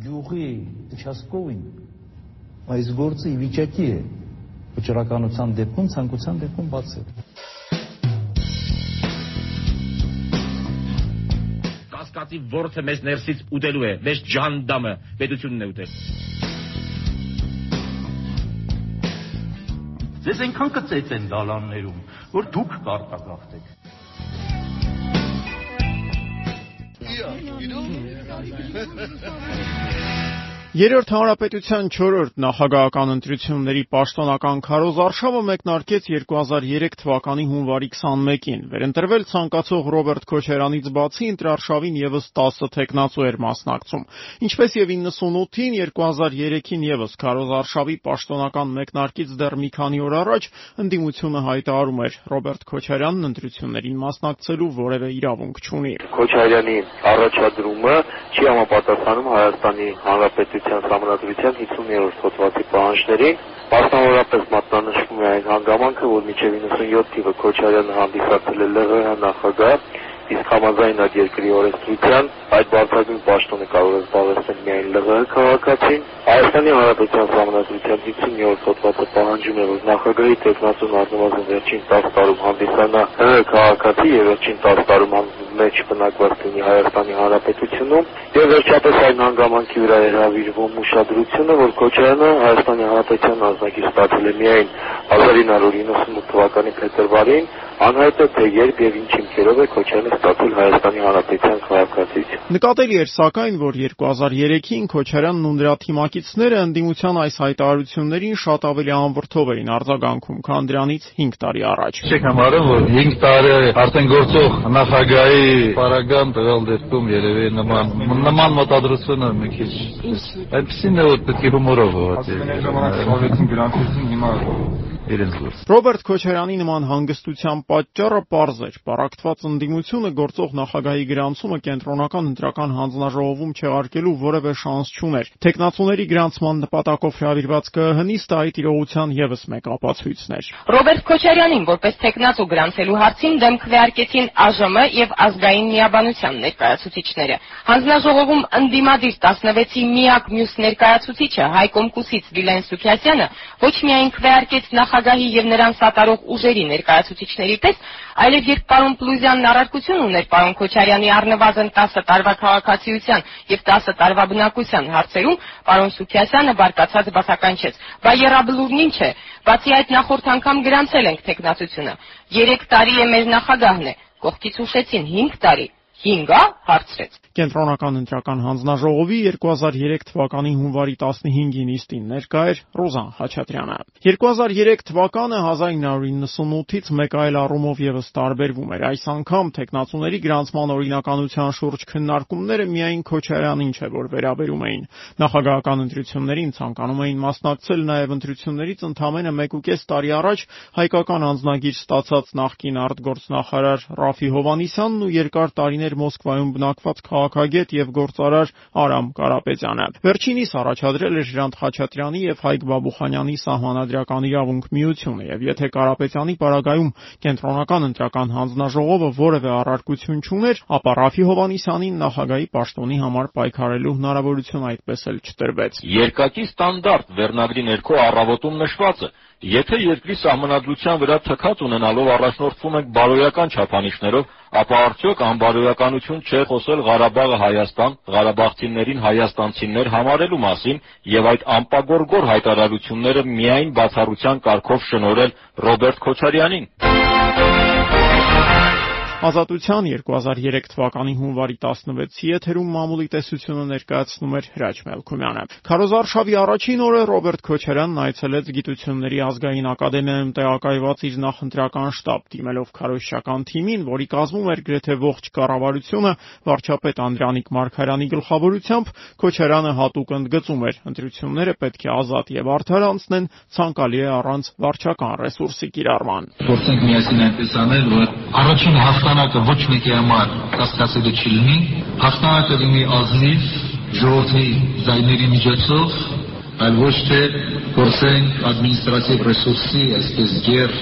գյուղի участковին այս գործը ի վիճակի է վճռականության դեպքում ցանկության դեպքում բացել։ Կասկածի ворթը մեզ ներսից ուտելու է, մեզ ջանդամը պետությունն է ուտել։ Ձեզ այնքան կծեծ են դալաններում, որ դուք կարտագաղթեք։ Yeah, you know? Hollywood. Երրորդ հանրապետության 4-րդ նախագահական ընտրությունների պաշտոնական քարոզարշավը մեկնարկեց 2003 թվականի հունվարի 21-ին։ Վերընտրվել ցանկացող Ռոբերտ Քոչարյանից բացի ընտրարշավին եւս 10 տեխնացու էր մասնակցում։ Ինչպես եւ 98-ին, 2003-ին եւս քարոզարշավի պաշտոնական մեկնարկից դեռ մի քանի օր առաջ ընդդիմությունը հայտարարում էր Ռոբերտ Քոչարյանն ընտրություններին մասնակցելու որևէ իրավունք չունի։ Քոչարյանի առաջադրումը չի համապատասխանում Հայաստանի Հանրապետության համանդրության 50-րդ հոդվածի պահանջներին։ Մասնավորապես մատնանշվում է այն հանգամանքը, որ մինչև 97 թիվը Քոչարյանը հանդիսացել է ԼՂՀ նախագահ, իսկ համաձայն այդ երկրի օրենսդրության այդ բարձրագույն պաշտոնը կարող է զբաղեցնել միայն ԼՂՀ քաղաքացին։ Հայաստանի Հանրապետության համանդրության 50-րդ հոդվածը պահանջում է, որ նախագահի տեխնացուն առնվազն վերջին 10 տարում հանդիսանա ԼՂՀ քաղաքացի եւ վերջին 10 տարում մեջ բնակված լինի Հայաստանի Հանրապետությունում եւ վերջապես այն հանգամանքի վրա է հravirվում ուշադրությունը, որ Քոչարյանը Հայաստանի Հանրապետության ազնագիր ստացել է միայն 1998 թվականի փետրվարին, անհայտ է թե երբ եւ ինչ հիմքերով է Քոչարյանը ստացել Հայաստանի Հանրապետության քաղաքացիություն։ Նկատելի էր սակայն, որ 2003-ին Քոչարյանն ու նրա թիմակիցները ընդդիմության այս հայտարարություններին շատ ավելի անվրդով էին արձագանքում, քան դրանից 5 տարի առաջ։ Չեք համարում, որ 5 տարի արդեն գործող նախագահի Պարագան տվյալ դեպքում երևի նման նման մտադրությունը մի քիչ այնպեսին է որ պետք է հումորով հոհացի։ Ժամանակ շարեցին գրանցեցին հիմա իրենց գործ։ Ռոբերտ Քոչարյանի նման հանգստության պատճառը པարզ էր։ Պարակտված ընդդիմությունը գործող նախագահի գրանցումը կենտրոնական ընտրական հանձնաժողովում չեղարկելու որևէ շանս չուներ։ Տեխնացուների գրանցման նպատակով հravirված ԿՀ-նիստը այդ իրողության եւս մեկ ապացույցն էր։ Ռոբերտ Քոչարյանին որպես տեխնացու գրանցելու հարցին դեմ քվեարկեցին ԱԺՄ եւ ազգային միաբանության ներկայացուցիչները։ Հանձնաժողովում ընդդիմադիր 16-ի միակ մյուս ներկայացուցիչը Հայկոմ Կուսից Վիլեն Սուքյասյանը ոչ միայն քվեարկեց նախագահի եւ նրան սատարող ուժերի ներկայացուցիչների պես, այլև երբ պարոն Պլուզյանն առարկություն ուներ պարոն Քոչարյանի առնվազն 10 տարվա քաղաքացիության եւ 10 տարվա բնակության հարցերում, պարոն Սուքյասյանը բարկացած բացականչեց. «Բա երաբլուրն ինչ է։ Բացի այդ նախորդ անգամ գրանցել ենք տեխնացությունը։ 3 տարի է մեր նախագահն է»։ Կողքից ուշեցին 5 տարի։ 5-ա հարցրեց։ Կենտրոնական ընտրական հանձնաժողովի 2003 թվականի հունվարի 15-ի նիստին ներկա էր Ռոզան Խաչատրյանը։ 2003 թվականը 1998-ից մեկ այլ առումով եւս տարբերվում էր։ Այս անգամ տեխնացուների գրանցման օրինականության շուրջ քննարկումները միայն Քոչարյանին չէ որ վերաբերում էին։ Նախագահական ընտրություններին ցանկանում էին մասնակցել նաեւ ընտրություններից ընդամենը 1.5 տարի առաջ հայկական անձնագիր ստացած նախկին արտգործնախարար Ռաֆի Հովանիսյանն ու երկար տարիներ Մոսկվայում բնակված քաղաքագետ եւ գործարար Արամ Կարապետյանը։ Վերջինիս առաջադրել էր Ժրանտ Խաչատրյանի եւ Հայկ Բաբուխանյանի սահմանադրական իրավունք միությունը եւ եթե Կարապետյանի պարագայում կենտրոնական ընտրական հանձնաժողովը որևէ առարկություն չուներ, ապա Ռաֆի Հովանիսյանին նախագահի պաշտոնի համար պայքարելու հնարավորություն այդպես էլ չտրվեց։ Երկակի ստանդարտ վերնագրի ներքո առավոտում նշված է Եթե երկրի սահմանադրության վրա թքած ունենալով առաջնորդվում ենք բարոյական չափանիշներով, ապա արդյոք անբարոյականություն չէ խոսել Ղարաբաղը Հայաստան, Ղարաբաղցիներին հայաստանցիներ համարելու մասին եւ այդ անպագորգոր հայտարարությունները միայն բացառության կարգով շնորհել Ռոբերտ Քոչարյանին։ Ազատության 2003 թվականի հունվարի 16-ի եթերում մամուլի տեսությունը ներկայացնում էր Հրաչ Մելքումյանը։ Քարոզարշավի առաջին օրը Ռոբերտ Քոչարյանն այցելեց Գիտությունների ազգային ակադեմիայում տեղակայված իր նախընտրական շտաբ, դիմելով քարոզչական թիմին, որի կազմում էր գրեթե ողջ կառավարությունը, վարչապետ Անդրանիկ Մարգարյանի գլխավորությամբ, Քոչարյանը հատուկ ընդգծում էր, ընտրությունները պետք է ազատ եւ արդար անցնեն, ցանկալի է առանց վարչական ռեսուրսի կիրառման։ Փորձենք միասին այնպես անել, որ առաջին հաղթ հաղթանակը ոչ մեկի համար կասկածելի չի լինի, հաղթանակը լինի ազնիվ, ժողովրդի ձայների միջոցով, այլ ոչ թե փորձենք ադմինիստրատիվ ռեսուրսի, այսպես գեր,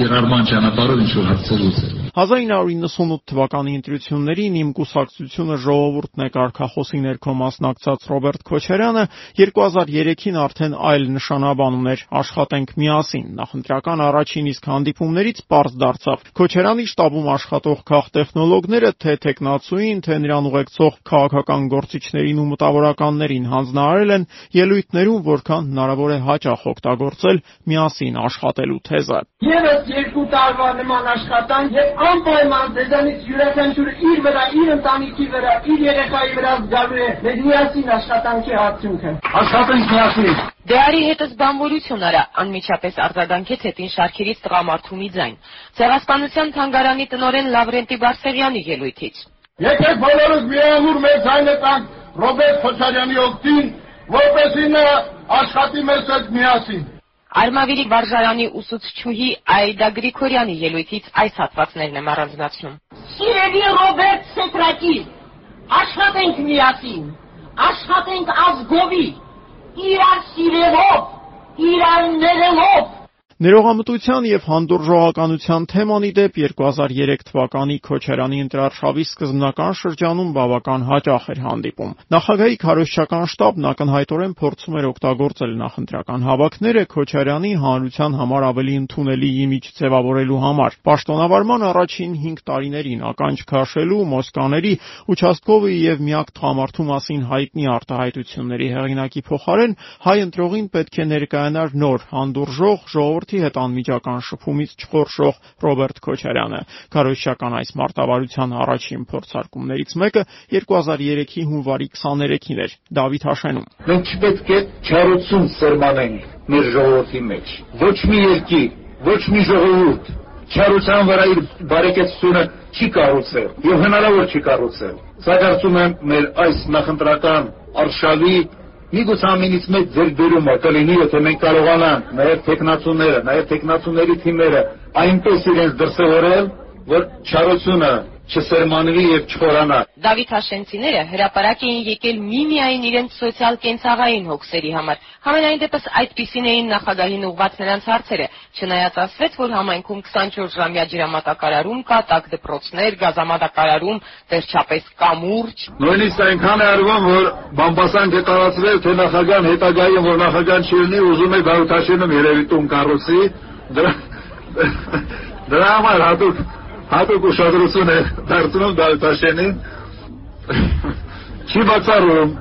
կիրառման ճանապարհով ինչ որ հարցեր լուծել։ 1998 թվականի ընտրություններին իմ կուսակցությունը ժողովուրդն է կարգախոսի ներքո մասնակցած Ռոբերտ Քոչարյանը 2003-ին արդեն այլ նշանաբան ուներ աշխատենք միասին։ Նախընտրական առաջին իսկ հանդիպումներից པարզ դարձավ. Քոչարյանի շտաբում աշխատող քաղտեխնոլոգները թե տեխնացուին, թե նրան ուղեկցող քաղաքական գործիչներին ու մտավորականներին հանձնարարել են ելույթներում որքան հնարավոր է հաճախ օգտագործել միասին աշխատելու թեզը։ Եվս երկու տարվա նման աշխատանք եւ անպայման դեզանից յուրաքանչյուրը իր վրա, իր ընտանիքի վրա, իր երեխայի վրա զգալու է մեր միասին աշխատանքի արդյունքը։ Աշխատենք միասին։ Դե արի հետս բանվորություն արա, անմիջապես արձագանքեց հետին շարքերից տղամարդու մի ձայն։ Ցեղասպանության թանգարանի տնորեն Լավրենտի Բարսեղյանի ելույթից։ Եկեք բոլորս միամուր մեր ձայնը տանք Ռոբերտ Քոչարյանի օգտին, որպեսզի նա աշխատի մեզ հետ միասին։ Արմավիրի վարժարանի ուսուցչուհի Այդա Գրիգորյանի ելույթից այս հատվածներն եմ առանձնացնում։ Սիրելի Ռոբերտ Սետրակի, աշխատենք միասին, աշխատենք ազգովի, իրար սիրելով, իրար ներելով, Ներողամտության եւ հանդուրժողականության թեման ի դեպ 2003 թվականի Քոչարյանի ընտրարշավի սկզբնական շրջանում բավական հաճախ էր հանդիպում։ Նախագահի քարոզչական շտաբն ակնհայտորեն փորձում էր օգտագործել նախընտրական հավաքները Քոչարյանի հանրության համար ավելի ընդունելի իմիջ ձևավորելու համար։ Պաշտոնավարման առաջին 5 տարիներին ականջ քաշելու, Մոսկաների, Ուչաստկովի եւ միակ տղամարդու մասին հայտնի արտահայտությունների հեղինակի փոխարեն հայ ընտրողին պետք է ներկայանար նոր, հանդուրժող, ժողովրդ ժողովրդի հետ անմիջական շփումից չխորշող Ռոբերտ Քոչարյանը։ Կարոշչական այս մարտավարության առաջին փորձարկումներից մեկը 2003-ի հունվարի 23-ին էր Դավիթ Հաշենում։ Մենք չպետք է չարություն սերմանենք մեր ժողովրդի մեջ։ Ոչ մի երկիր, ոչ մի ժողովուրդ չարության վրա իր բարեկեցությունը չի կառուցել եւ հնարավոր չի կառուցել։ Սա կարծում եմ մեր այս նախընտրական արշավի Միգուցե ամենից մեծ ձեռքբերումը կլինի, եթե մենք կարողանանք նաև տեխնացուները, նաև տեխնացուների թիմերը այնպես իրենց դրսևորել, որ չարությունը չսերմանվի եւ չխորանա։ Դավիթ Հաշենցիները հրաապարակ էին եկել միմիայն իրենց սոցիալ-կենցաղային հոգսերի համար։ Համենայն դեպս այդպիսին էին նախագահին ուղված նրանց հարցերը, չնայած ասվեց, որ համայնքում 24-ժամյա ջրամատակարարում կա, տակ դպրոցներ, գազամատակարարում, վերջապես կամուրջ։ Նույնիսկ այնքան է արվում, որ բամբասանք է տարածվել, թե նախագահան հետագայում, որ նախագահան չի լինի, ուզում է Դավիթ Հաշենը երևի տուն կառուցի։ Դրա դրա համար հատուկ հատուկ ուշադրություն է դարձնում Դավթաշենին չի բացառում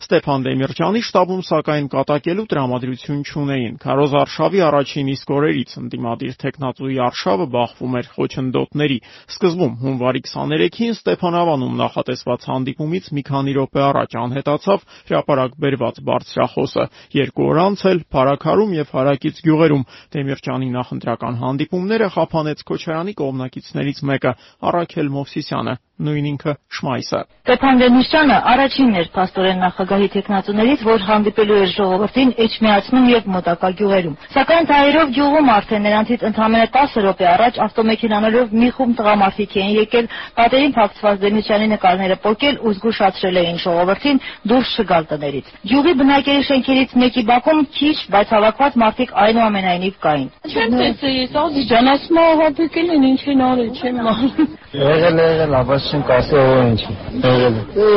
Ստեփան Դեմիրճյանի շտաբում սակայն կատակելու տրամադրություն չունեին։ Քարոզ արշավի առաջին իսկ օրերից ընդդիմադիր տեխնատուի արշավը բախվում էր խոչընդոտների։ Սկզբում հունվարի 23-ին Ստեփանավանում նախատեսված հանդիպումից մի քանի րոպե առաջ անհետացավ հրապարակ բերված բարձրախոսը։ Երկու օր անց էլ Փարաքարում եւ Հարակից գյուղերում Դեմիրճյանի նախընտրական հանդիպումները խափանեց Քոչարյանի կողմնակիցներից մեկը Արաքել Մովսիսյանը, նույն ինքը Շմայսը։ Ստեփան Դեմիրճյանը առաջինն էր փաստորեն նախագահի տեխնացուներից, որ հանդիպելու էր ժողովրդին Էջմիածնում եւ մոտակա գյուղերում։ Սակայն ծայրով գյուղում արդեն նրանցից ընդամենը 10 րոպե առաջ ավտոմեքենաներով մի խումբ տղամարդիկ էին եկել պատերին փակցված Դեմիրճյանի նկարները պոկել ու զգուշացրել էին ժողովրդին դուրս չգալ տներից։ Գյուղի բնակելի շենքերից մեկի բակում քիչ, բայց հավաքված մարդիկ այնուամենայնիվ կային։ Չեմ տեսել, ես ազիջան, ասում ահաբեկել են, ինչ են արել, չեմ ասում։ Եղել է, եղել, բայց չեմ կասել ո ինչ։ է։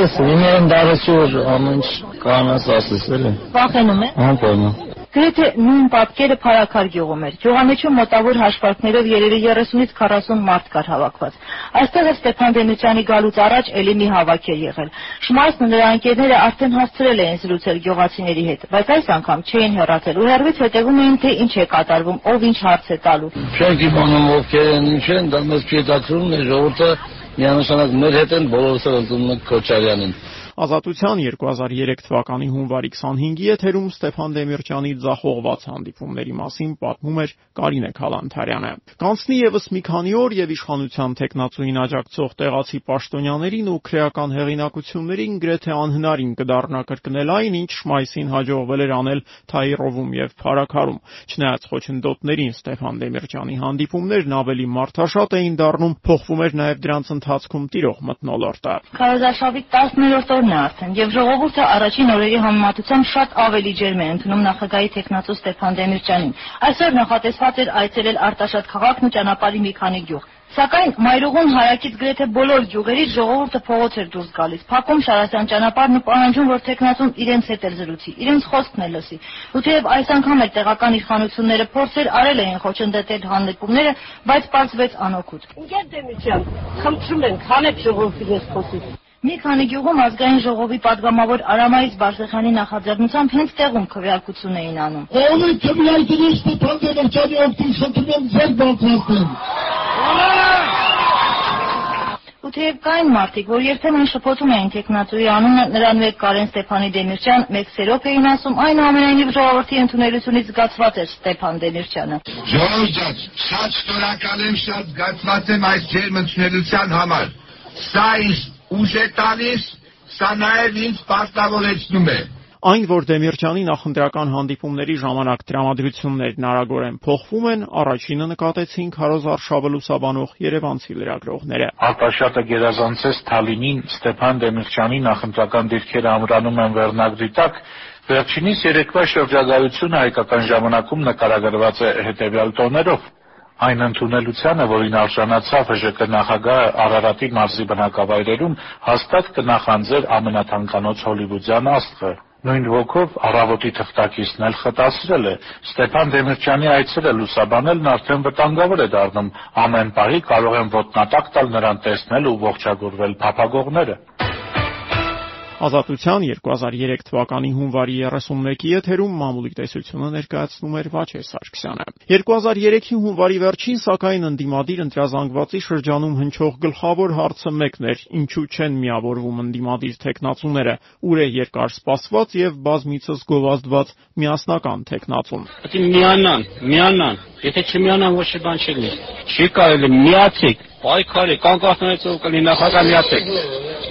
Ես ինեն դարեցուր ամեն ինչ կանաս ասես էլի։ Վախենում է։ Անպայման։ Գրեթե նույն պատկերը Փարաքար գյուղում էր։ Գյուղամեջում մոտավոր հաշվարկներով երևի 30-ից 40 մարդ կար հավաքված։ Այստեղ է Ստեփան Դեմիտրյանի գալուց առաջ էլի մի հավաք է եղել։ Շմայսն ու նրա ընկերները արդեն հասցրել էին զրուցել գյուղացիների հետ, բայց այս անգամ չէին հեռացել ու հեռվից հետևում էին թե ինչ է կատարվում, ով ինչ հարց է տալու։ Չենք իմանում ովքեր են, ինչ են, դա մեզ չի դարձնում, ժողովուրդը միանշանակ մեր հետ են բոլորս ընդունում են Քոչարյանին։ Ազատության 2003 թվականի հունվարի 25-ի եթերում Ստեփան Դեմիրճյանի ձախողված հանդիպումների մասին պատմում էր Կարինե Խալանթարյանը։ Կանցնի եւս մի քանի օր եւ իշխանության տեխնացուին աջակցող տեղացի պաշտոնյաներին ու քրեական հեղինակություններին գրեթե անհնարին կդառնա կրկնել այն, ինչ Շմայսին հաջողվել էր անել Թայիրովում եւ Փարաքարում։ Չնայած խոչընդոտներին Ստեփան Դեմիրճյանի հանդիպումներն ավելի մարդաշատ էին դառնում, փոխվում էր նաեւ դրանց ընթացքում տիրող մթնոլորտը։ Քարոզարշավի 10-րդ օրերն է արդեն, եւ ժողովուրդը առաջին օրերի համեմատությամբ շատ ավելի ջերմ է ընդունում նախագահի տեխնացու Ստեփան Դեմիրճյանին։ Այսօր նախատեսված էր այցելել Արտաշատ քաղաքն ու ճանապարհի մի քանի գյուղ։ Սակայն Մայրուղուն հարակից գրեթե բոլոր գյուղերից ժողովուրդը փողոց էր դուրս գալիս, փակում Շարասյան ճանապարհն ու պահանջում, որ տեխնացուն իրենց հետ էլ զրուցի, իրենց խոսքն էլ լսի։ Ու թեև այս անգամ էլ տեղական իշխանությունները փորձեր արել էին խոչընդոտել հանդիպումները, բայց պարզվեց անօգուտ։ Ինգեր Դեմիչյան, խնդրում ենք, հանեք ժողովրդի ես խոսի։ Մի քանի գյուղում ազգային ժողովի падգամավոր Արամայից Բարսեղյանի նախաձեռնությամբ հենց տեղում քվեարկություն էին անում։ Օնի քվեարկությունից Ստեփան օգտին շտունել ձեր բանքն։ Ու թեև կային մարդիկ, որ երբեմն շփոթում էին տեխնատուի անունը, նրան մեկ Կարեն Ստեփանի Դեմիրճյան, մեկ Սերոփ էին ասում, այնուամենայնիվ ժողովրդի ընդունելությունից զգացված էր Ստեփան Դեմիրճյանը։ Ժողովուրդ ջան, շատ շնորհակալ եմ, շատ զգացված եմ այս ջերմ ընդունելության համար։ Սա իսկ ուժ է տալիս, սա նաև ինձ պարտավորեցնում է։ Այն, որ Դեմիրճյանի նախընտրական հանդիպումների ժամանակ տրամադրություններն արագորեն փոխվում են, առաջինը նկատեցին Քարոզ Արշավը լուսաբանող երևանցի լրագրողները։ Արտաշատը գերազանցեց Թալինին Ստեփան Դեմիրճյանի նախընտրական դիրքերը ամրանում են վերնագրի տակ, վերջինիս երեկվա շրջագայությունը հայկական ժամանակում նկարագրված է հետևյալ տոներով այն ընդունելությանը, որին արժանացավ ՀԺԿ նախագահը Արարատի մարզի բնակավայրերում, հաստատ կնախանձեր ամենաթանկանոց հոլիվուդյան աստղը։ Նույն ոգով առավոտի թղթակիցն էլ խտասրել է. Ստեփան Դեմիրճյանի այցերը լուսաբանելն արդեն վտանգավոր է դառնում։ Ամեն պահի կարող են ոտնատակ տալ նրան տեսնել ու ողջագուրվել փափագողները։ Ազատության 2003 թվականի հունվարի 31-ի եթերում մամուլի տեսությունը ներկայացնում էր Վաչե Սարգսյանը։ 2003-ի հունվարի վերջին, սակայն ընդդիմադիր ընտրազանգվածի շրջանում հնչող գլխավոր հարցը մեկն էր. ինչու չեն միավորվում ընդդիմադիր տեխնացուները, ուր է երկար սպասված եւ բազմիցս գովազդված միասնական տեխնացուն։ Պետք է միանան, միանան։ Եթե չմիանան, ոչ մի բան չի լինի։ Չի կարելի միացեք, պայքարի, կանկախներից ով կլինի նախագահ միացեք։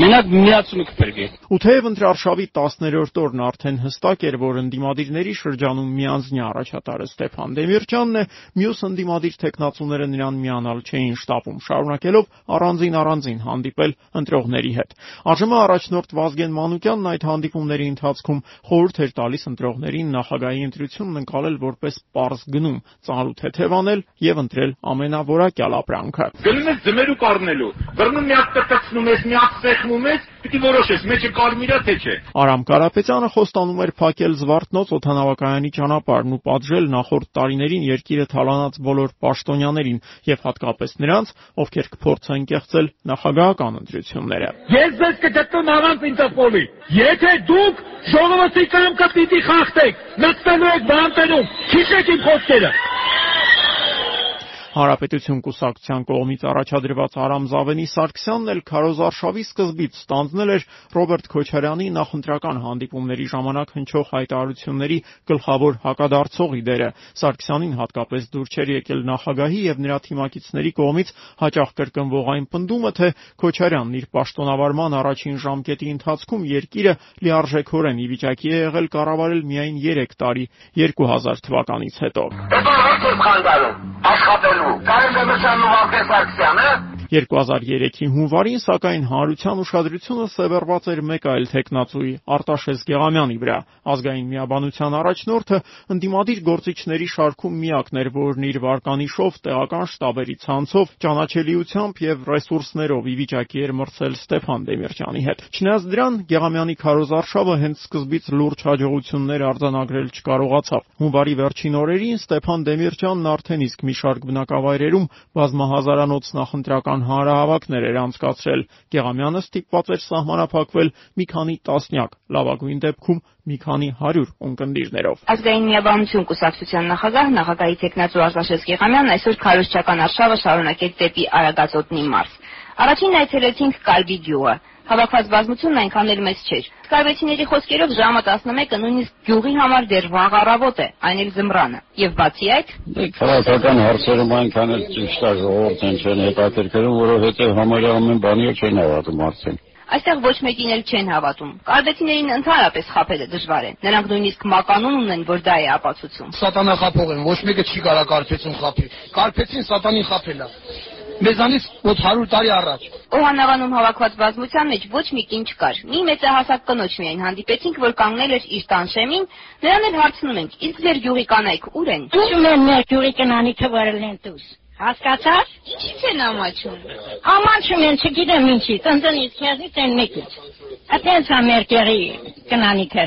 Մենակ միացումը կփրկի։ Ու թեև ընտրարշավի 10-րդ օրն արդեն հստակ էր, որ ընդդիմադիրների շրջանում միանձնյա առաջատարը Ստեփան Դեմիրճյանն է, մյուս ընդդիմադիր տեխնացուները նրան միանալ չէին շտապում, շարունակելով առանձին-առանձին հանդիպել ընտրողների հետ։ ԱԺՄ առաջնորդ Վազգեն Մանուկյանն այդ հանդիպումների ընթացքում խորհուրդ էր տալիս ընտրողներին նախագահի ընտրությունն ընկալել որպես པարզ գնում, ծանրու թեթևանել եւ ընտրել ամենավորակյալ ապրանքը։ Գնում ձմերու կառնելու, բռնում մի հատ տնցնում ես, մի հատ սեղմում ես, պիտի որոշես, մեջը կարմիրա թե չէ։ Արամ Կարապետյանը խոստանում էր փակել Զվարթնոց օթանավակայանի ճանապարհն ու պատժել նախորդ տարիներին երկիրը թալանած բոլոր պաշտոնյաներին եւ հատկապես նրանց, ովքեր կփորձեն կեղծել նախագահական ընտրությունները։ Ես ձեզ կգտնեմ առանց ինտերպոլի։ Եթե դուք ժողովրդի կամքը պիտի խախտեք, նստելու եք բանտերում, քիչեք իմ խոսքերը։ Հանրապետություն կուսակցության կողմից առաջադրված Արամ Զավենի Սարգսյանն էլ քարոզարշավի սկզբից ստանձնել էր Ռոբերտ Քոչարյանի նախընտրական հանդիպումների ժամանակ հնչող հայտարարությունների գլխավոր հակադարձողի դերը։ Սարգսյանին հատկապես դուր չէր եկել նախագահի եւ նրա թիմակիցների կողմից հաճախ կրկնվող այն պնդումը, թե Քոչարյանն իր պաշտոնավարման առաջին ժամկետի ընթացքում երկիրը լիարժեքորեն ի վիճակի է եղել կառավարել միայն 3 տարի 2000 թվականից հետո։ Հետո հորդ եմ խանգարում աշխատելու Կարեն Դեմիրճյանն ու Վարդգես Սարգսյանը 2003-ի հունվարին, սակայն հանրության ուշադրությունը սևեռված էր մեկ այլ տեխնացուի՝ Արտաշես Գեղամյանի վրա։ Ազգային միաբանության առաջնորդը ընդդիմադիր գործիչների շարքում միակն էր, որն իր վարկանիշով, տեղական շտաբերի ցանցով, ճանաչելիությամբ եւ ռեսուրսներով ի վիճակի էր մրցել Ստեփան Դեմիրճյանի հետ։ Չնայած դրան, Գեղամյանի քարոզարշավը հենց սկզբից լուրջ հաջողություններ արձանագրել չկարողացավ։ Հունվարի վերջին օրերին Ստեփան Դեմիրճյանն արդեն իսկ մի շարք բնակավայրերում բազմահազարանոց նախընտրական հանրահավաքներ էր անցկացրել։ Գեղամյանը ստիպված էր սահմանափակվել մի քանի տասնյակ, լավագույն դեպքում մի քանի 100 ունկնդիրներով։ Ազգային միաբանություն կուսակցության նախագահ նախագահի տեխնացու Արտաշես Գեղամյանն այսօր քարոզչական արշավը շարունակեց դեպի Արագածոտնի մարզ։ Առաջին այցելեցինք Կալբի գյուղը։ Հավաքված բազմությունն այնքան էլ մեծ չէր։ Կարվեցիների խոսքերով ժամը 11-ը նույնիսկ գյուղի համար դեռ վաղ առավոտ է, այն էլ զմռանը։ Եվ բացի այդ, քաղաքական հարցերում այնքան էլ ճիշտ ժողովուրդն չեն հետաքրքրում, որովհետև համարյա ամեն բանի չեն հավատում արդեն։ Այստեղ ոչ մեկին էլ չեն հավատում։ Կարդեցիներին ընդհանրապես խაფելը դժվար է։ Նրանք նույնիսկ մականուն ունեն, որ դա է ապացուցում։ Սատանա խափող են, ոչ մեկը չի կարա կարփեցին խափի։ Կարփեցին սատանին խափելա։ մեզանից մոտ 100 տարի առաջ։ Օհանավանում հավաքված բազմության մեջ ոչ մի կին չկար։ Մի մեծահասակ կնոջ միայն հանդիպեցինք, որ կանգնել էր իր տան շեմին, նրան էլ հարցնում ենք. «Իսկ ձեր գյուղի կանայք ուր են»։ Ուշում են մեր գյուղի կնանիքը վարել են դուս։ Հասկացա՞ր։ Ինչի՞ց են ամաչում։ Ամաչում են, չգիտեմ ինչի, տնտնից քեզից են մեկից։ Այդպես է մեր գերի կնանիքը։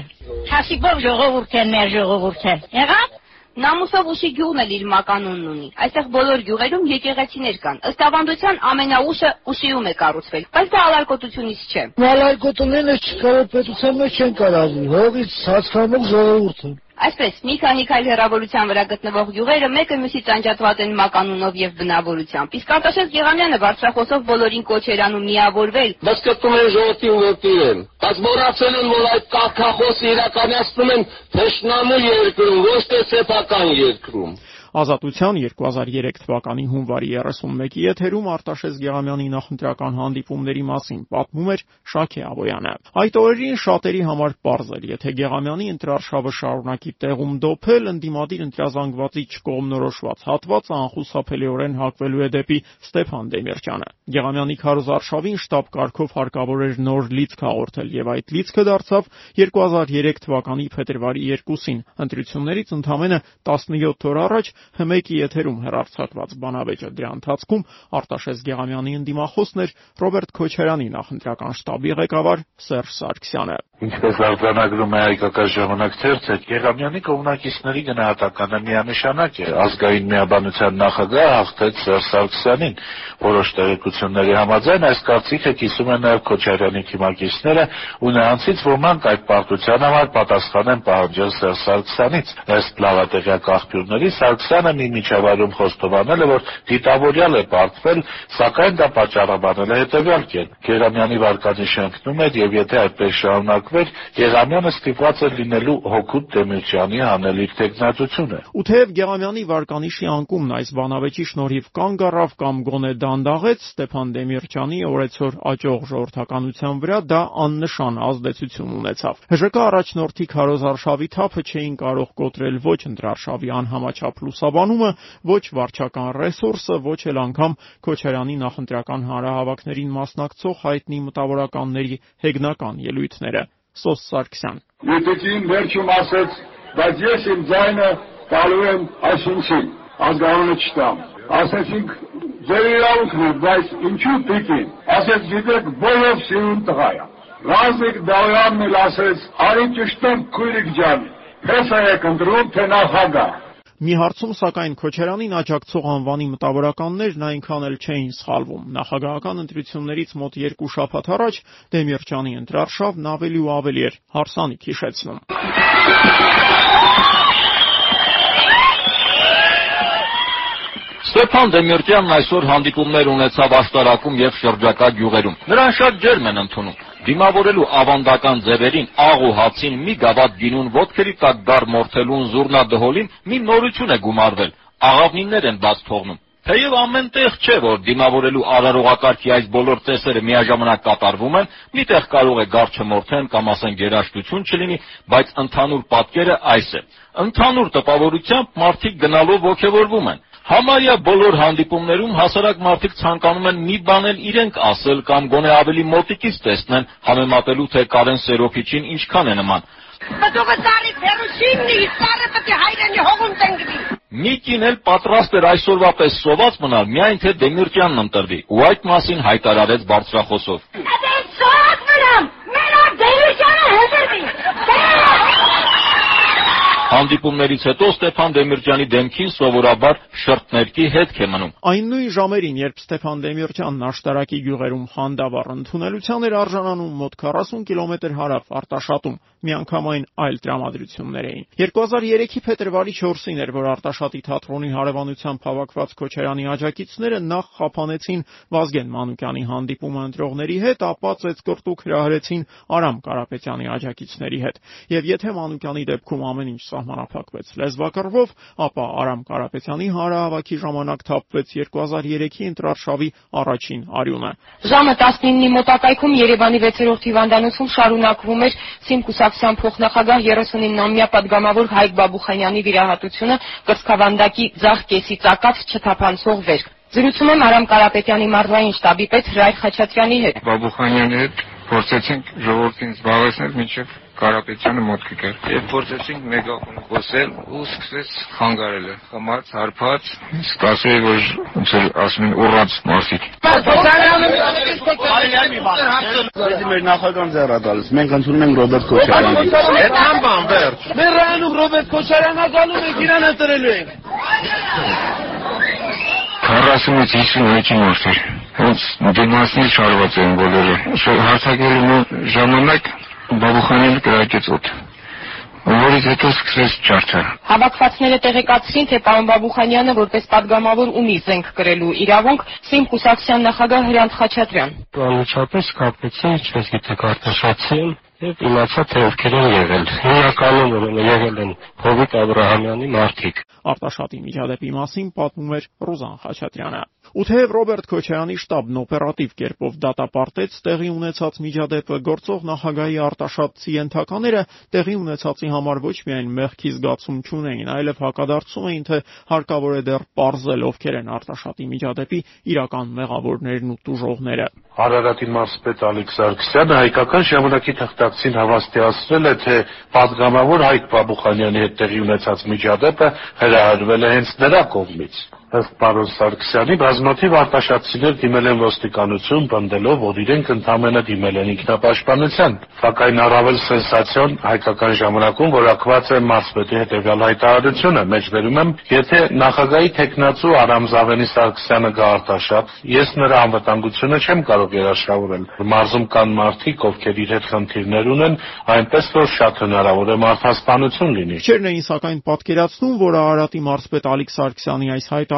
Հասիբով ժողովուրդ են մեր ժողովուրդը։ Եղավ։ Նամուսով ուշի գյուղն էլ իր մականունն ունի։ Այստեղ բոլոր գյուղերում եկեղեցիներ կան։ Ըստ ավանդության ամենաուշը ուշիում է կառուցվել, բայց դա ալարկոտությունից չէ։ Ալարկոտունենը չկարող պետության մեջ չեն կարելի։ Հողից հացկամող ժողովուրդը։ Այսպես, մի քանի քայլ հեռավորության վրա գտնվող գյուղերը մեկը մյուսից անջատված են մականունով եւ բնավորությամբ։ Իսկ Արտաշես Գեղամյանը բարձրախոսով բոլորին կոչ էր անում միավորվել։ Բայց կտում են ժողովրդի ուղղակի են։ Բայց մոռացել են, որ այդ կարգախոսը իրականացնում են թշնամու երկրում, ոչ թե սեփական երկրում։ Ազատության 2003 թվականի հունվարի 31-ի եթերում Արտաշես Գեղամյանի նախընտրական հանդիպումների մասին պատմում էր Շաքե Աբոյանը։ Այդ օրերին շատերի համար պարզ էր, եթե Գեղամյանի ընտրարշավը շարունակի տեղում դոփել, ընդդիմադիր ընտրազանգվածի չկողմնորոշված հատվածը անխուսափելիորեն հակվելու է դեպի Ստեփան Դեմիրճյանը։ Գեղամյանի քարոզարշավին շտաբ կարգով հարկավոր էր նոր լիցք հաղորդել եւ այդ լիցքը դարձավ 2003 թվականի փետրվարի 2-ին։ Ընտրություններից ընդամենը 17 օր առաջ ՀՄԵԿ-ի եթերում հեռարձակված բանավեճը դրա ընթացքում Արտաշես Գեղամյանի ընդդիմախոսն էր Ռոբերտ Քոչարյանի նախընտրական շտաբի ղեկավար Սերժ Սարգսյանը։ Ինչպես արձանագրում է հայկական ժամանակ թերթը, Գեղամյանի կողմնակիցների գնահատականը միանշանակ է։ Ազգային միաբանության նախագահը հաղթեց Սերժ Սարգսյանին։ Որոշ տեղեկությունների համաձայն այս կարծիքը կիսում են նաև Քոչարյանի թիմակիցները ու նրանցից ոմանք այդ պարտության համար պատասխան են պահանջել Սերժ Սարգսյանից։ Ըստ լավատեղյակ աղբյուրների Սարգսյանը մի միջավայրում խոստովանել է, որ դիտավորյալ է պարտվել, սակայն դա պատճառաբանել է հետևյալ կերպ. Գերամյանի վարկանիշը ընկնում էր եւ եթե այդպես շարունակվեր, Գերամյանը ստիպված էր լինելու հոգուտ Դեմիրճյանի հանելիք տեխնացությունը։ Ու թեև Գեղամյանի վարկանիշի անկումն այս բանավեճի շնորհիվ կանգ առավ կամ գոնե դանդաղեց Ստեփան Դեմիրճյանի օրեցօր աճող ժողովրդականության վրա, դա աննշան ազդեցություն ունեցավ։ ՀԺԿ առաջնորդի քարոզարշավի թափը չէին կարող կոտրել ոչ ընտրարշավի անհամաչափ լուսաբանումը, ոչ վարչական ռեսուրսը, ոչ էլ անգամ Քոչարյանի նախընտրական հանրահավաքներին մասնակցող հայտնի մտավորականների հեգնական ելույթները։ Սոս Սարգսյան Եկեցին վերջում ասեց, բայց ես իմ ձայնը տալու եմ այսինչին, ազգանունը չտամ։ Ասեցինք, ձեր իրավունքն է, բայց ինչու պիտին։ Ասեց, գիտեք, բոլոր սիրուն տղա է։ Ռազիկ Դավյանն էլ ասեց, արի ճշտեմ քույրիկ ջան, հեսա եք ընտրում, թե նախագահ։ Մի հարցում սակայն Քոչարյանին աջակցող անվանի մտավորականներն այնքան էլ չէին սխալվում։ Նախագահական ընտրություններից մոտ երկու շաբաթ առաջ Դեմիրճյանի ընտրարշավն ավելի ու ավելի էր հարսանիք հիշեցնում։ Ստեփան Դեմիրճյանն այսօր հանդիպումներ ունեցավ աշտարակում եւ շրջակա գյուղերում։ Նրան շատ ջերմ են ընդունում։ Դիմավորելու ավանդական ձևերին աղ ու հացին մի գավաթ գինուն ոտքերի տակ դար մորթելուն զուռնադհոլին մի նորություն է գումարվել։ Աղավնիներ են բաց թողնում։ Թեև ամենտեղ չէ, որ դիմավորելու արարողակարգի այս բոլոր տեսերը միաժամանակ կատարվում են, միտեղ կարող է գարչը մորթեն կամ ասեն գերաշտություն չլինի, բայց ընդհանուր պատկերը այս է։ Ընդհանուր տպավորությամբ մարդիկ գնալով ողջևորվում են։ Համարյա բոլոր հանդիպումներում հասարակ մարդիկ ցանկանում են մի բան էլ իրենք ասել կամ գոնե ավելի մոտիկից տեսնեն, համեմատելու թե Կարեն Սերոփիչին ինչքան է նման։ Մի կին էլ պատրաստ էր այսօրվա պես սոված մնալ, միայն թե Դեմիրճյանն ընտրվի, ու այդ մասին հայտարարեց բարձրախոսով։ Դե սոված մնամ, մենակ Դեմիրճյանը հեծրվի։ Հանդիպումներից հետո Ստեփան Դեմիրճյանի դեմքին սովորաբար շրթներքի հետք է մնում։ Այն նույն ժամերին, երբ Ստեփան Դեմիրճյանն աշտարակի գյուղերում խանդավառ ընդունելության էր արժանանում մոտ 40 կիլոմետր հարավ Արտաշատում, միանգամայն այլ տրամադրություններ էին։ 2003-ի փետրվարի 4-ին էր, որ Արտաշատի թատրոնի հարևանությամբ հավաքված Քոչարյանի աջակիցները նախ խափանեցին Վազգեն Մանուկյանի հանդիպումը ընտրողների հետ, ապա ծեծկրտուկ հրահրեցին Արամ Կարապետյանի աջակիցների հետ։ Եվ եթե Մանուկյանի դեպքում ամեն ինչ սահմանափակվեց լեզվակռվով, ապա Արամ Կարապետյանի հարահավաքի ժամանակ թափվեց 2003-ի ընտրարշավի առաջին արյունը։ Ժամը 19-ի մոտակայքում Երևանի 6-րդ հիվանդանոցում շարունակվում էր Սիմ կուսակցության փոխնախագահ 39-ամյա падգամավոր Հայկ Բաբուխանյանի վիրահատությունը կրծքավանդակի ձախ կեսի ծակած չթափանցող վերք։ Զրուցում եմ Արամ Կարապետյանի մարզային շտաբի պես Հրայր Խաչատրյանի հետ։ Բաբուխանյանի հետ փորձեցինք ժողովրդին զբաղեցնել մինչև Կարապետյանը մոտ կգար։ Եվ փորձեցինք մեգաֆոն խոսել ու սկսեց խանգարելը։ Խմած, հարբած, ստացել որ ոնց որ ասում են ուռած մարդիկ։ Դե մեր նախագահան ձեռա տալիս։ Մենք ընդունում ենք Ռոբերտ Քոչարյանին։ Այդ ամբան վերջ։ Մեր ռայոնում Ռոբերտ Քոչարյանը գալու մեքենան ընտրելու ենք։ 40-ից 51-ի մարդեր։ Ոնց դիմացնի չարված են բոլորը։ Հարցակելու ժամանակ բաբուխանել կրակեց օդ որից հետո սկսեց չարչը։ Հավաքվածները տեղեկացրին, թե պարոն Բաբուխանյանը որպես падգամավոր ունի զենք գրելու իրավունք Սիմ Խուսակցյան նախագահ Հրանտ Խաչատրյան։ Անմիջապես կապեցին, ինչպես գիտեք, արտաշացին եւ իմացա թե ովքեր են եղել։ Հիմնականում ուրեմն եղել են Հովիկ Աբրահամյանի մարդիկ։ Արտաշատի միջադեպի մասին պատմում էր Ռուզան Խաչատրյանը ու թեև Ռոբերտ Քոչարյանի շտաբն օպերատիվ կերպով դատապարտեց տեղի ունեցած միջադեպը, գործող նախագահի արտաշատցի ենթակաները տեղի ունեցածի համար ոչ միայն մեղքի զգացում չունեին, այլև հակադարձում էին, թե հարկավոր է դեռ ողջել ովքեր են արտաշատի միջադեպի իրական մեղավորներն ու տուժողները։ Արարատի մարզպետ Ալեքս Սարգսյանը հայկական ժամանակի թղթակցին հավաստիացրել է, թե պատգամավոր Հայկ Բաբուխանյանի հետ տեղի ունեցած միջադեպը հրահարվել է հենց նրա կողմից ըստ պարոն Սարգսյանի բազմաթիվ արտաշատցիներ դիմել են ոստիկանություն, պնդելով, որ իրենք ընդամենը դիմել են ինքնապաշտպանության։ Սակայն առավել սենսացիոն հայկական ժամանակում որակված է մարզպետի հետևյալ հայտարարությունը։ Մեջբերում եմ, եթե նախագահի տեխնացու Արամ Զավենի Սարգսյանը գա արտաշատ, ես նրա անվտանգությունը չեմ կարող երաշխավորել։ Մարզում կան մարդիկ, ովքեր իր հետ խնդիրներ ունեն, այնպես որ շատ հնարավոր է մարդասպանություն լինի։ Չերն էին սակայն պատկերացնում, որ Արարատի մարզպետ Ալիկ Սարգսյանի այս հայտարարությունը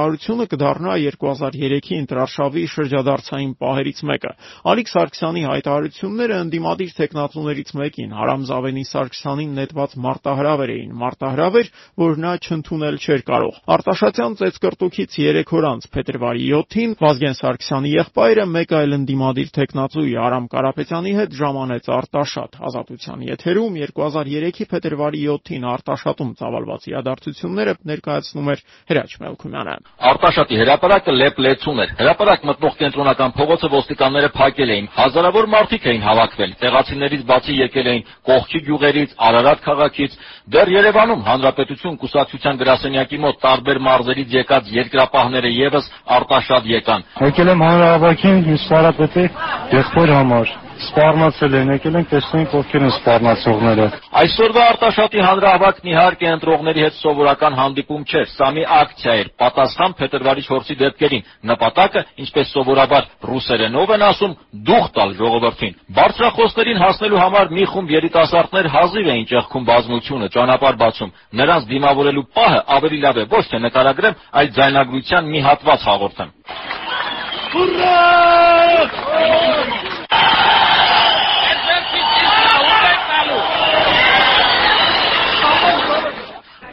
կդառնա 2003-ի ընտրարշավի շրջադարձային պահերից մեկը։ Ալիկ Սարգսյանի հայտարարությունները ընդդիմադիր տեխնացուներից մեկին Հարամ Զավենի Սարգսյանին նետված մարտահրավեր էին, մարտահրավեր, որ նա չընդունել չէր կարող։ Արտաշատյան ծեծկրտուքից 3 օր անց փետրվարի 7-ին Վազգեն Սարգսյանի եղբայրը մեկ այլ ընդդիմադիր տեխնացուի Արամ Կարապետյանի հետ ժամանեց Արտաշատ ազատության եթերում 2003-ի փետրվարի 7-ին Արտաշատում ծավալված իրադարձությունները ներկայացնում էր Հրաչ Մելքումյանը։ Արտաշատի հրապարակը լեփ-լեցուն էր։ Հրապարակ մտնող կենտրոնական փողոցը ոստիկանները փակել էին։ Հազարավոր մարդիկ էին հավաքվել։ Տեղացիներից բացի եկել էին կողքի գյուղերից, Արարատ քաղաքից, դեռ Երևանում Հանրապետություն կուսակցության գրասենյակի մոտ տարբեր մարզերից եկած երկրապահները եւս Արտաշատ եկան։ Եկել եմ հանրահավաքին Իսպարապետի եղբոր համար սպառնացել են, եկել ենք տեսնենք ովքեր են սպառնացողները։ Այսօրվա Արտաշատի հանրահավաքն իհարկե ընտրողների հետ սովորական հանդիպում չէր, սա մի ակցիա էր, պատասխան փետրվարի 4-ի դեպքերին։ Նպատակը, ինչպես սովորաբար ռուսերենով են ասում, դուխ տալ ժողովրդին։ Բարձրախոսներին հասնելու համար մի խումբ երիտասարդներ հազիվ էին ճեղքում բազմությունը, ճանապարհ բացում։ Նրանց դիմավորելու պահը ավելի լավ է ոչ թե նկարագրեմ, այլ ձայնագրության մի հատված հաղորդեմ։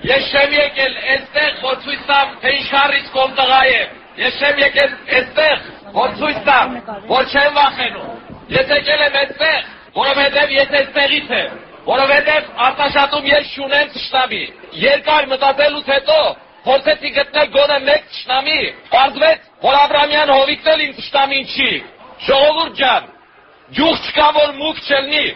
Ես չեմ եկել այստեղ, որ ցույց տամ, թե ինչարից կոմ տղա եմ։ Ես չեմ եկել այստեղ, որ ցույց տամ, որ չեմ վախենում։ Ես եկել եմ այստեղ, որովհետև ես այստեղից եմ, որովհետև արտաշատում ես շունեմ ճշտամի։ Երկար մտածելուց հետո փորձեցի գտնել գոնե մեկ ճշտամի, պարզվեց, որ Աբրամյան հովիկն էլ ինձ ճշտամին չի։ Ժողովուրդ ջան, ջուղ չկա, որ մուկ չլնի։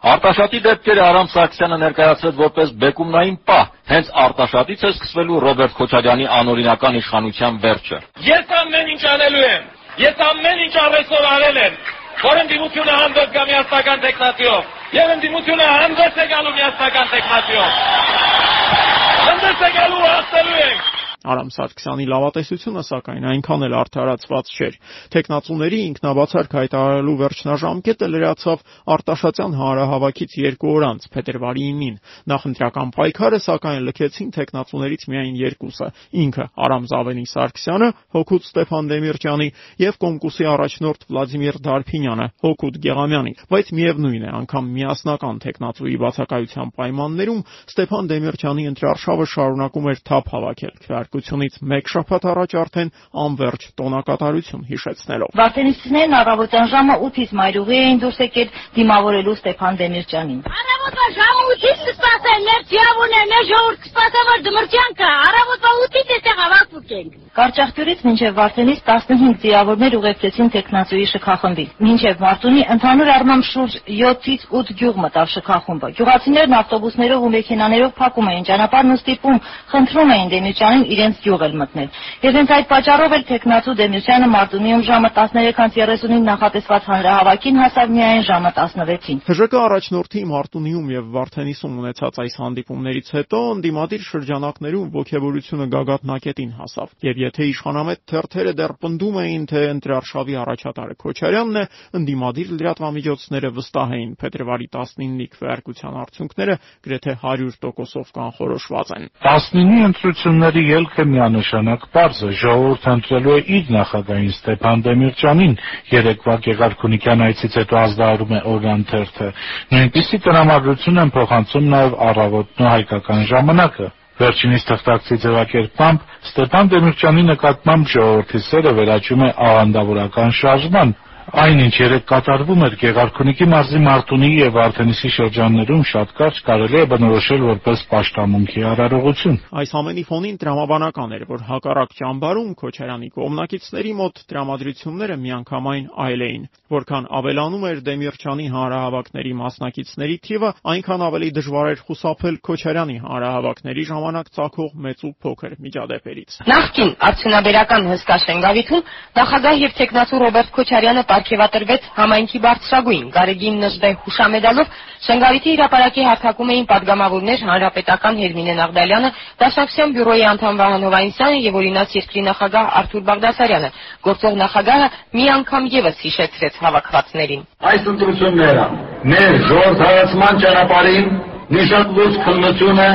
Արտաշատի դեպքերը Արամ Սարգսյանը ներկայացրեց որպես բեկումնային պահ, հենց Արտաշատից է սկսվելու Ռոբերտ Քոչարյանի անօրինական իշխանության վերջը։ Ես ամեն ինչ անելու եմ։ Ես ամեն ինչ առեսօր արել եմ, որ ընդդիմությունը հանդես գա միասնական տեխնատիով։ Եվ ընդդիմությունը հանդես է գալու միասնական տեխնատիով։ Հանդես է գալու հաստելու ենք։ Արամ Սարգսյանի լավատեսությունը սակայն այնքան էլ արդարացված չէր։ Տեխնացուների ինքնաբացարկ հայտարարելու վերջնաժամկետը լրացավ Արտաշատյան հանրահավաքից 2 օր անց, փետրվարի 9-ին։ Նախընտրական պայքարը սակայն լքեցին տեխնացուներից միայն երկուսը՝ ինքը Արամ Զավենի Սարգսյանը, հոգուտ Ստեփան Դեմիրճյանի եւ Կոմկուսի առաջնորդ Վլադիմիր Դարփինյանը, հոգուտ Գեղամյանի, բայց միևնույն է, անգամ միասնական տեխնացուի բացակայության պայմաններում Ստեփան Դեմիրճյանի ընտրարշավը շարունակում էր թափ հավաքել քվեարկությունից մեկ շաբաթ առաջ արդեն անverջ տոնակատարություն հիշեցնելով։ Վարդենիստներն առավոտյան ժամը 8-ից մայրուղի էին դուրս եկել դիմավորելու Ստեփան Դեմիրճյանին։ Առավոտվա ժամը 8-ից կսպասեն, մեր ձիավուն է, մեր ժողովուրդ կսպասա, որ դմրճանքը առավոտվա 8-ից էստեղ ավակ ուկենք։ Կարճախտյուրից մինչև Վարդենից 15 ձիավորներ ուղեկցեցին տեխնացուի շքախմբի։ Մինչև Մարտունի ընդհանուր առմամբ շուրջ 7-ից 8 գյուղ մտավ շքախումբը։ Գյուղացիներն ավտոբուսներով ու մեքենաներով փակում էին ճանապարհն ու ստիպում, խնդրում էին Դեմիրճանին իրենց գյուղ էլ մտնել։ Եվ հենց այդ պատճառով էլ տեխնացու Դեմիրճյանը Մարտունիում ժամը 13:39-ին նախատեսված հանրահավաքին հասավ միայն ժամը 16-ին։ ՀԺԿ առաջնորդի Մարտունիում եւ Վարդենիսում ունեցած այս հանդիպումներից հետո ընդդիմադիր շրջանակներում ողջավորությունը գագաթնակետին հասավ եւ եթե իշխանամետ թերթերը դեռ պնդում էին, թե ընտրարշավի առաջատարը Քոչարյանն է, ընդդիմադիր լրատվամիջոցները վստահ էին փետրվարի 19-ի քվեարկության արդյունքները գրեթե 100%-ով կանխորոշված են։ 19-ի ընտրությունների ելքը միանշանակ པարզ է, ժողովուրդը ընտրելու է իր նախագահին Ստեփան Դեմիրճյանին, երեկվա Գեղարքունիքյան այցից հետո ազդարարում է Օրյան թերթը։ Նույնպիսի տրամադրություն են փոխանցում նաև առավոտն ու հայկական ժամանակը։ Վերջինիս թղթակցի ձևակերպմամբ Ստեփան Դեմիրճյանի նկատմամբ ժողովրդի սերը վերաճում է աղանդավորական շարժման, Այնինչ երեկ կատարվում էր Գեղարքունիքի մարզի Մարտունի եւ Վարդենիսի շրջաններում շատ կարճ կարելի է բնորոշել որպես պաշտամունքի արարողություն։ Այս ամենի ֆոնին տրամաբանական էր, որ հակառակ ճամբարում Քոչարյանի կողմնակիցների մոտ տրամադրությունները միանգամայն այլ էին։ Որքան ավելանում էր Դեմիրճյանի հանրահավաքների մասնակիցների թիվը, այնքան ավելի դժվար էր խուսափել Քոչարյանի հանրահավաքների ժամանակ ցակող մեծ ու փոքր միջադեպերից։ Նախկին արդյունաբերական հսկա շենգավիթում նախագահ եւ տեխնացու Ռոբերտ Քոչարյանը պարգևատրվեց համայնքի բարձրագույն Գարեգին Նժդե հուշամեդալով, Շնգավիթի հրապարակի հարթակում էին падգամավորներ հանրապետական Հերմինե Նաղդալյանը, Դաշնակցյան բյուրոյի անդամ Վահան Հովանեսյանը եւ օրինաց երկրի նախագահ Արթուր Բաղդասարյանը։ Գործող նախագահը մի անգամ եւս հիշեցրեց հավաքվածներին։ Այս ընտրությունները մեր ժողովրդավարական ճանապարհին նշան լույս քննություն է,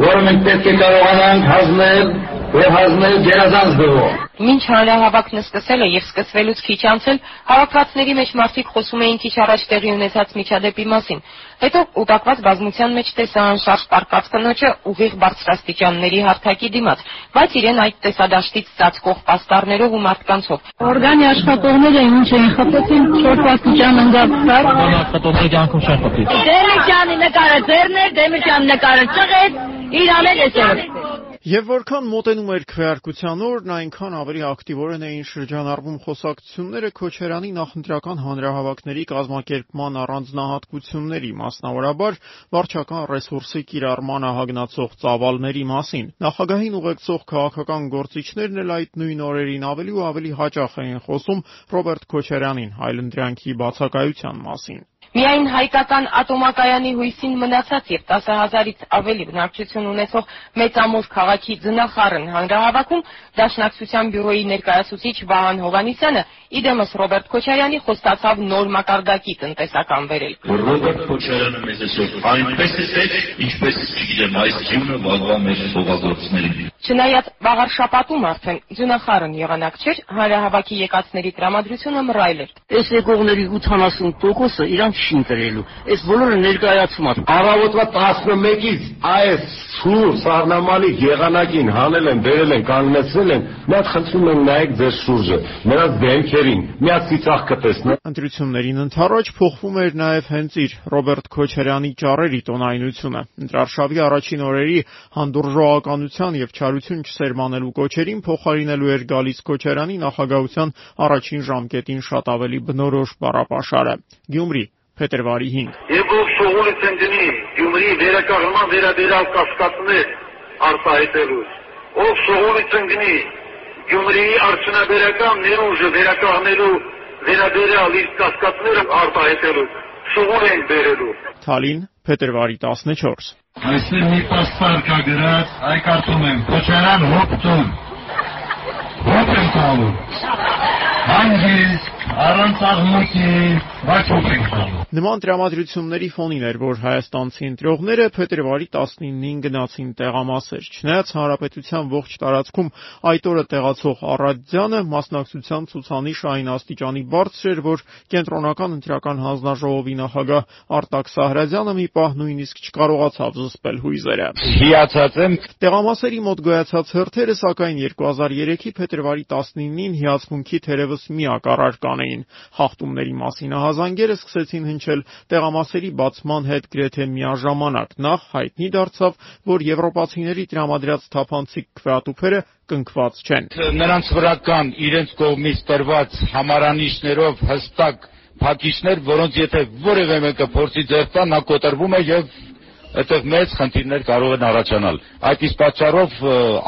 որը մենք պետք է կարողանանք հանձնել եւ հանձնել գերազանց դրով։ Մինչ հանրահավաքն սկսել է եւ սկսվելուց քիչ անցել, հավաքվածների մեջ մարդիկ խոսում էին քիչ առաջ տեղի ունեցած միջադեպի մասին։ Հետո ուտակված բազմության մեջ տեսա անշարժ պարկած կնոջը ուղիղ բարձրաստիճանների հարթակի դիմաց, բայց իրեն այդ տեսադաշտից ծածկող պաստառներով ու մարդկանցով։ Օրգանի աշխատողները ինչ էին խփեցին 4 աստիճան ընկած։ Աշխատողների ջանքում խփի։ Դեմիրճյանի նկարը ձեռն էր, Դեմիրճյանի նկարը ճղեց, իր ամեն էսեր։ Եվ որքան մոտենում էր քվեարկության օրն, այնքան ավելի ակտիվորեն էին շրջանառվում խոսակցությունները Քոչարյանի նախընտրական հանրահավաքների կազմակերպման առանձնահատկությունների, մասնավորաբար վարչական ռեսուրսի կիրառմանը հագնացող ծավալների մասին։ Նախագահին ուղեկցող քաղաքական գործիչներն էլ այդ նույն օրերին ավելի ու ավելի հաճախ էին խոսում Ռոբերտ Քոչարյանին հայլընտրանքի բացակայության մասին։ Միայն հայկական ատոմակայանի հույսին մնացած եւ 10000-ից ավելի բնակչություն ունեցող մեծամոր քաղաքի ձնախառն հանրահավաքում Դաշնակցության բյուրոյի ներկայացուցիչ Վահան Հովանիսյանը իդեմս Ռոբերտ Քոչարյանի խոստացավ նոր մակարդակի տնտեսական վերելք։ Ռոբերտ Քոչարյանը մեզ այսօր այնպես է սեր, ինչպես չգիտեմ այս ջունը վաղվա մեր հողագործներին։ Չնայած վաղար շապատում արդեն ձնախառն եղանակ չէր, հանրահավաքի եկածների տրամադրությունը մռայլ էր։ Այս եկողների 80%-ը իրան չի ընտրելու։ Այս բոլորը ներկայացված։ Առավոտվա 11-ից այս ցուր սառնամալի եղանակին հանել են, բերել են, կանգնեցրել են։ հատ խնդրում եմ նայեք ձեր շուրջը, նրանց դեմքերին, մի հատ ծիծաղ կտեսնեք։ Ընտրություններին ընթառաջ փոխվում էր նաև հենց իր Ռոբերտ Քոչարյանի ճառերի տոնայնությունը։ Ընտրարշավի առաջին օրերի հանդուրժողականության եւ չարություն չսերմանելու կոչերին փոխարինելու էր գալիս Քոչարյանի նախագահության առաջին ժամկետին շատ ավելի բնորոշ բառապաշարը։ Գյումրի փետրվարի 5 Եվ ով շողունից են գնի Գյումրի վերականգնման վերաբերյալ կասկածներ արտահայտելու։ Ով շողունից են գնի Գյումրիի արդյունաբերական ներուժը վերականգնելու վերաբերյալ իր կասկածները արտահայտելու։ Շողուն են բերելու։ Թալին փետրվարի 14 Այսօր մի պաստար կա գրած, այ կարդում եմ, Քոչարյան հոպտում։ Հոպ եմ տալու։ Հանգիստ, առանց աղմուկի, հոպ ենք տալու։ Նման տրամադրությունների ֆոնին էր, որ հայաստանցի ընտրողները փետրվարի 19-ին գնացին տեղամասեր։ Չնայած հանրապետության ողջ տարածքում այդ օրը տեղացող առադյանը մասնակցության ցուցանիշը այն աստիճանի բարձր էր, որ կենտրոնական ընտրական հանձնաժողովի նախագահ Արտակ Սահրազյանը մի պահ նույնիսկ չկարողացավ զսպել հույզերը։ Հիացած եմ։ Տեղամասերի մոտ գոյացած հերթերը սակայն 2003-ի փետրվարի 19-ին հիացմունքի թերևս միակ առարկան էին։ Խախտումների մասին ահազանգերը սկսեցին հնչել տեղամասերի բացման հետ գրեթե միաժամանակ։ Նախ հայտնի դարձավ, որ եվրոպացիների տրամադրած թափանցիկ քվեատուփերը կնքված չեն։ Նրանց վրա կան իրենց կողմից տրված համարանիշներով հստակ փակիչներ, որոնց եթե որևէ մեկը փորձի ձեռ տա, նա կոտրվում է եւ այդտեղ մեծ խնդիրներ կարող են առաջանալ։ Այդ իսկ պատճառով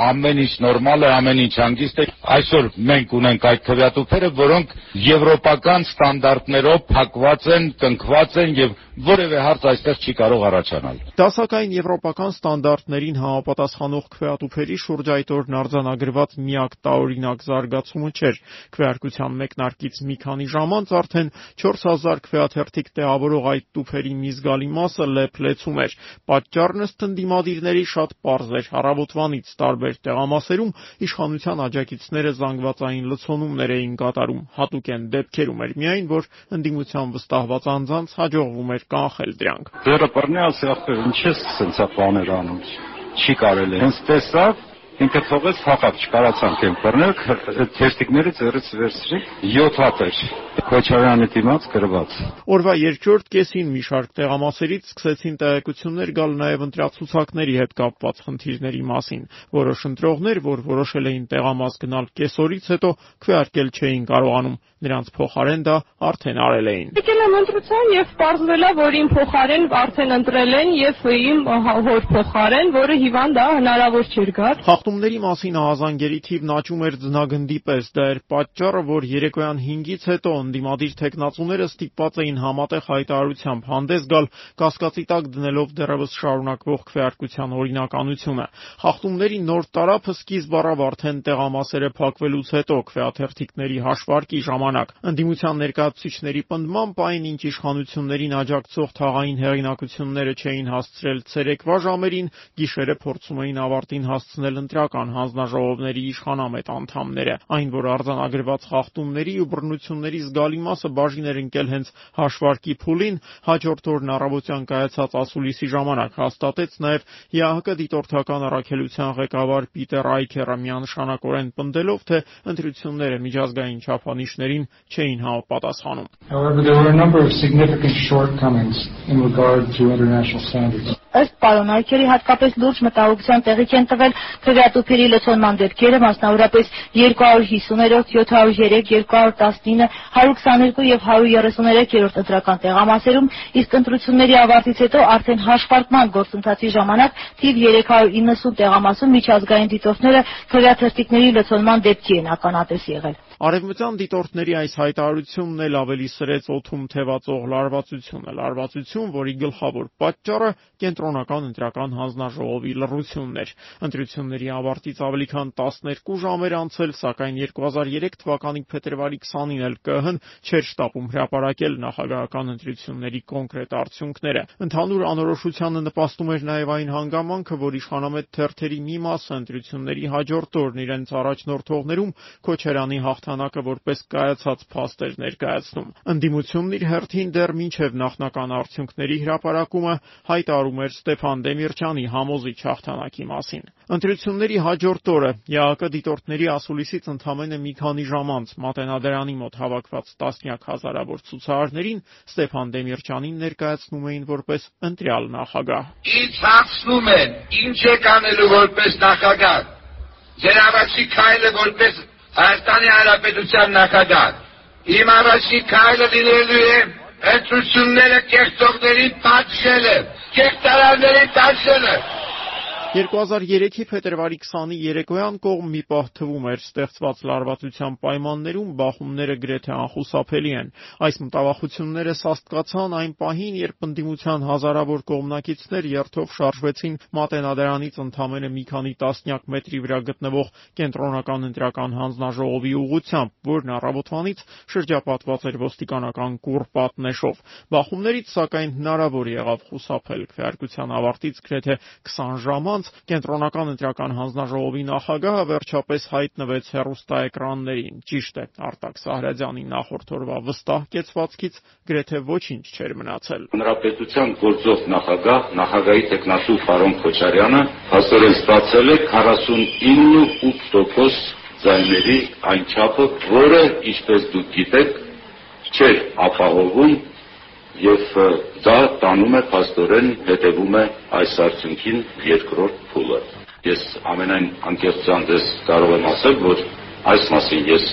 ամեն ինչ նորմալ է, ամեն ինչ հանգիստ է։ Այսօր մենք ունենք այդ քվեատուփերը, որոնք եվրոպական ստանդարտներով փակված են, կնքված են եւ որևէ հարց այստեղ չի կարող առաջանալ։ Դասակային եվրոպական ստանդարտներին համապատասխանող քվեատուփերի շուրջ այդ օրն արձանագրված միակ տարօրինակ զարգացումը չէր։ Քվեարկության մեկնարկից մի քանի ժամ անց արդեն 4000 քվեաթերթիկ տեղավորող այդ տուփերի մի զգալի մասը լեփլեցում էր։ Պատճառն ըստ ընդդիմադիրների շատ պարզ էր։ Առավոտվանից տարբեր տեղամասերում իշխանության աջակիցները զանգվածային լցոնումներ էին կատարում։ Հատուկ են դեպքերում էր միայն, որ ընդդիմության վստահված անձանց հաջողվում էր կանխել դրանք։ Դերը բռնի ասի ախպեր, ինչ ես սենցա բաներ անում։ Չի կարելի։ Հենց տեսավ ինքը թողեց հակապ չկարացանք են բռնել թերթիկները ծերից վերցրի 7 հատ էր Քոչարյանի դիմաց գրված Օրվա երկրորդ կեսին մի շարք տեղամասերից սկսեցին տեղեկություններ գալ նաև ընտրացուցակների հետ կապված խնդիրների մասին որոշ ընտրողներ որ որոշել էին տեղամաս գնալ կեսօրից հետո քվեարկել չէին կարողանում նրանց փոխարեն դա արդեն արել էին Եկել եմ ընտրության եւ պարզվել է որ իմ փոխարեն արդեն ընտրել են եւ իմ հոր փոխարեն որը հիվանդ է հնարավոր չէր գալ Խախտումների մասին ահազանգերի թիվն աճում էր ձնագնդի պես։ Դա էր պատճառը, որ երեկոյան 5-ից հետո ընդդիմադիր տեխնացուները ստիպված էին համատեղ հայտարարությամբ հանդես գալ կասկածի տակ դնելով դեռևս շարունակվող քվեարկության օրինականությունը։ Խախտումների նոր տարափը սկիզբ առավ արդեն տեղամասերը փակվելուց հետո քվեաթերթիկների հաշվարկի ժամանակ։ Ընդդիմության ներկայացուցիչների պնդմամբ այն, ինչ իշխանություններին աջակցող թաղային հեղինակությունները չէին հասցրել ցերեկվա ժամերին, գիշերը փորձում էին ավարտին հասցնել ընտրական հանձնաժողովների իշխանամետ անդամները։ Այն, որ արձանագրված խախտումների ու բռնությունների զգալի մասը բաժին էր ընկել հենց հաշվարկի փուլին, հաջորդ օրն առավոտյան կայացած ասուլիսի ժամանակ հաստատեց նաև ՀԱՀԿ դիտորդական առաքելության ղեկավար Պիտեր Այքերը միանշանակորեն պնդելով, թե ընտրությունները միջազգային չափանիշներին չէին համապատասխանում։ However, there were a number of significant shortcomings in regard to international standards. Ըստ պարոն Այքերի հատկապես լուրջ մտահոգության տեղիք են տվել քվեատուփերի լցոնման դեպքերը, մասնավորապես 250-րդ, 703, 219, 122 եւ 133-րդ ընտրական տեղամասերում, իսկ ընտրությունների ավարտից հետո արդեն հաշվարկման գործընթացի ժամանակ թիվ 390 տեղամասում միջազգային դիտորդները քվեաթերթիկների լցոնման դեպքի են ականատես եղել։ Արևմտյան դիտորդների այս հայտարարությունն էլ ավելի սրեց օդում թևածող լարվածությունը, լարվածություն, որի գլխավոր պատճառը կենտրոնական ընտրական հանձնաժողովի լռությունն էր։ Ընտրությունների ավարտից ավելի քան 12 ժամ էր անցել, սակայն 2003 թվականի փետրվարի 20-ին էլ ԿՀ-ն չէր շտապում հրապարակել նախագահական ընտրությունների կոնկրետ արդյունքները։ Ընդհանուր անորոշությանը նպաստում էր նաև այն հանգամանքը, որ իշխանամետ թերթերի մի մասը ընտրությունների հաջորդ օրն իրենց առաջնորդողներում Քոչարյանի հաղթանակը որպես կայացած փաստ էր ներկայացնում։ Ընդդիմությունն իր հերթին դեռ մինչև նախնական արդյունքների հրապարակումը հայտարարում էր Ստեփան Դեմիրճյանի համոզիչ հաղթանակի մասին։ Ընտրությունների հաջորդ օրը ՀԱԿ դիտորդների ասուլիսից ընդամենը մի քանի ժամ անց Մատենադարանի մոտ հավաքված տասնյակ հազարավոր ցուցարարներին Ստեփան Դեմիրճյանին ներկայացնում էին որպես ընտրյալ նախագահ։ Ինչ հարցնում են, ինչ եք անելու որպես նախագահ։ Ձեր առաջի քայլը որպես Հայաստանի Հանրապետության նախագահ։ Իմ առաջի քայլը լինելու է ընտրությունները կեղծողներին պատժելը, կեղծարարներին տաշելը։ 2003-ի փետրվարի 20-ի երեկոյան կողմ մի պահ թվում էր ստեղծված լարվածության պայմաններում բախումները գրեթե անխուսափելի են։ Այս մտավախությունները սաստկացան այն պահին, երբ ընդդիմության հազարավոր կողմնակիցներ երթով շարժվեցին Մատենադարանից ընդամենը մի քանի տասնյակ մետրի վրա գտնվող կենտրոնական ընտրական հանձնաժողովի ուղությամբ, որն առավոտվանից շրջապատված էր ոստիկանական կուռ պատնեշով։ Բախումներից սակայն հնարավոր եղավ խուսափել։ Քվեարկության ավարտից գրեթե 20 ժամ անց կենտրոնական ընտրական հանձնաժողովի նախագահը վերջապես հայտնվեց հեռուստաէկրաններին։ Ճիշտ է, Արտակ Սահրազյանի նախորդ օրվա վստահ կեցվածքից գրեթե ոչինչ չէր մնացել։ Հանրապետության գործող նախագահ, նախագահի տեխնասու Ֆարոն Քոչարյանը հասորեն ստացել է 49.8% ձայների այն չափը, որը, ինչպես դուք գիտեք, չէր ապահովում եւ դա տանում է փաստորեն հետևում է այս արդյունքին երկրորդ փուլը ես ամենայն դες կարող եմ ասել որ այս մասին ես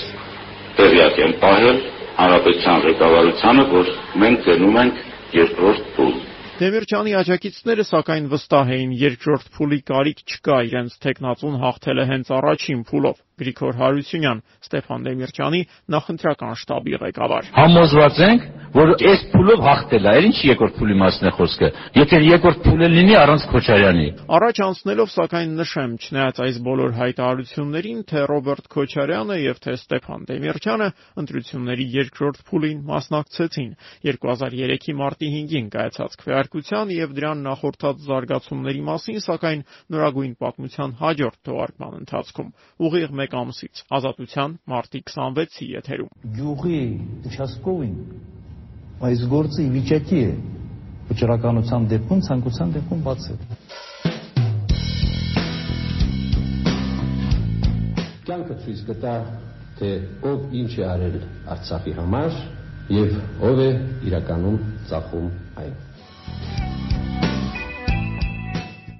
տեղյակ եմ պահել հանրապետության ղեկավարությանը որ մենք գնում ենք երկրորդ փուլ Դեմիրճյանի աջակիցները սակայն վստահ էին երկրորդ փուլի կարիք չկա, իրենց տեխնացուն հաղթել է հենց առաջին փուլով։ Գրիգոր Հարությունյան, Ստեփան Դեմիրճյանի նախընտրական շտաբի ղեկավար։ Համոզված ենք, որ այս փուլով հաղթել է, ինչ երկրորդ փուլի մասն է խոսքը։ Եթե երկրորդ փուլը լինի առանց Քոչարյանի։ Առաջ անցնելով սակայն նշեմ, չնայած այս բոլոր հայտարարություններին, թե Ռոբերտ Քոչարյանը եւ թե Ստեփան Դեմիրճյանը ընտրությունների երկրորդ փուլին մասնակցեցին 2003-ի մարտի 5-ին կայացած քվեարկության եւ դրան նախորդած զարգացումների մասին, սակայն նորագույն պատմության հաջորդ թողարկման ընթացքում ուղիղ 2021 ամսից։ Ազատության մարտի 26-ի եթերում։ Գյուղի участковին այս գործը ի վիճակի է վճռականության դեպքում ցանկության դեպքում բացել։ Կյանքը ցույց կտա, թե ով ինչ է արել Արցախի համար եւ ով է իրականում ծախում այն։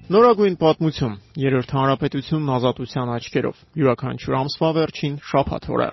Նորագույն պատմություն։ Երրորդ հանրապետությունն ազատության աչքերով։ Յուրաքանչյուր ամսվա վերջին շաբաթ օրը։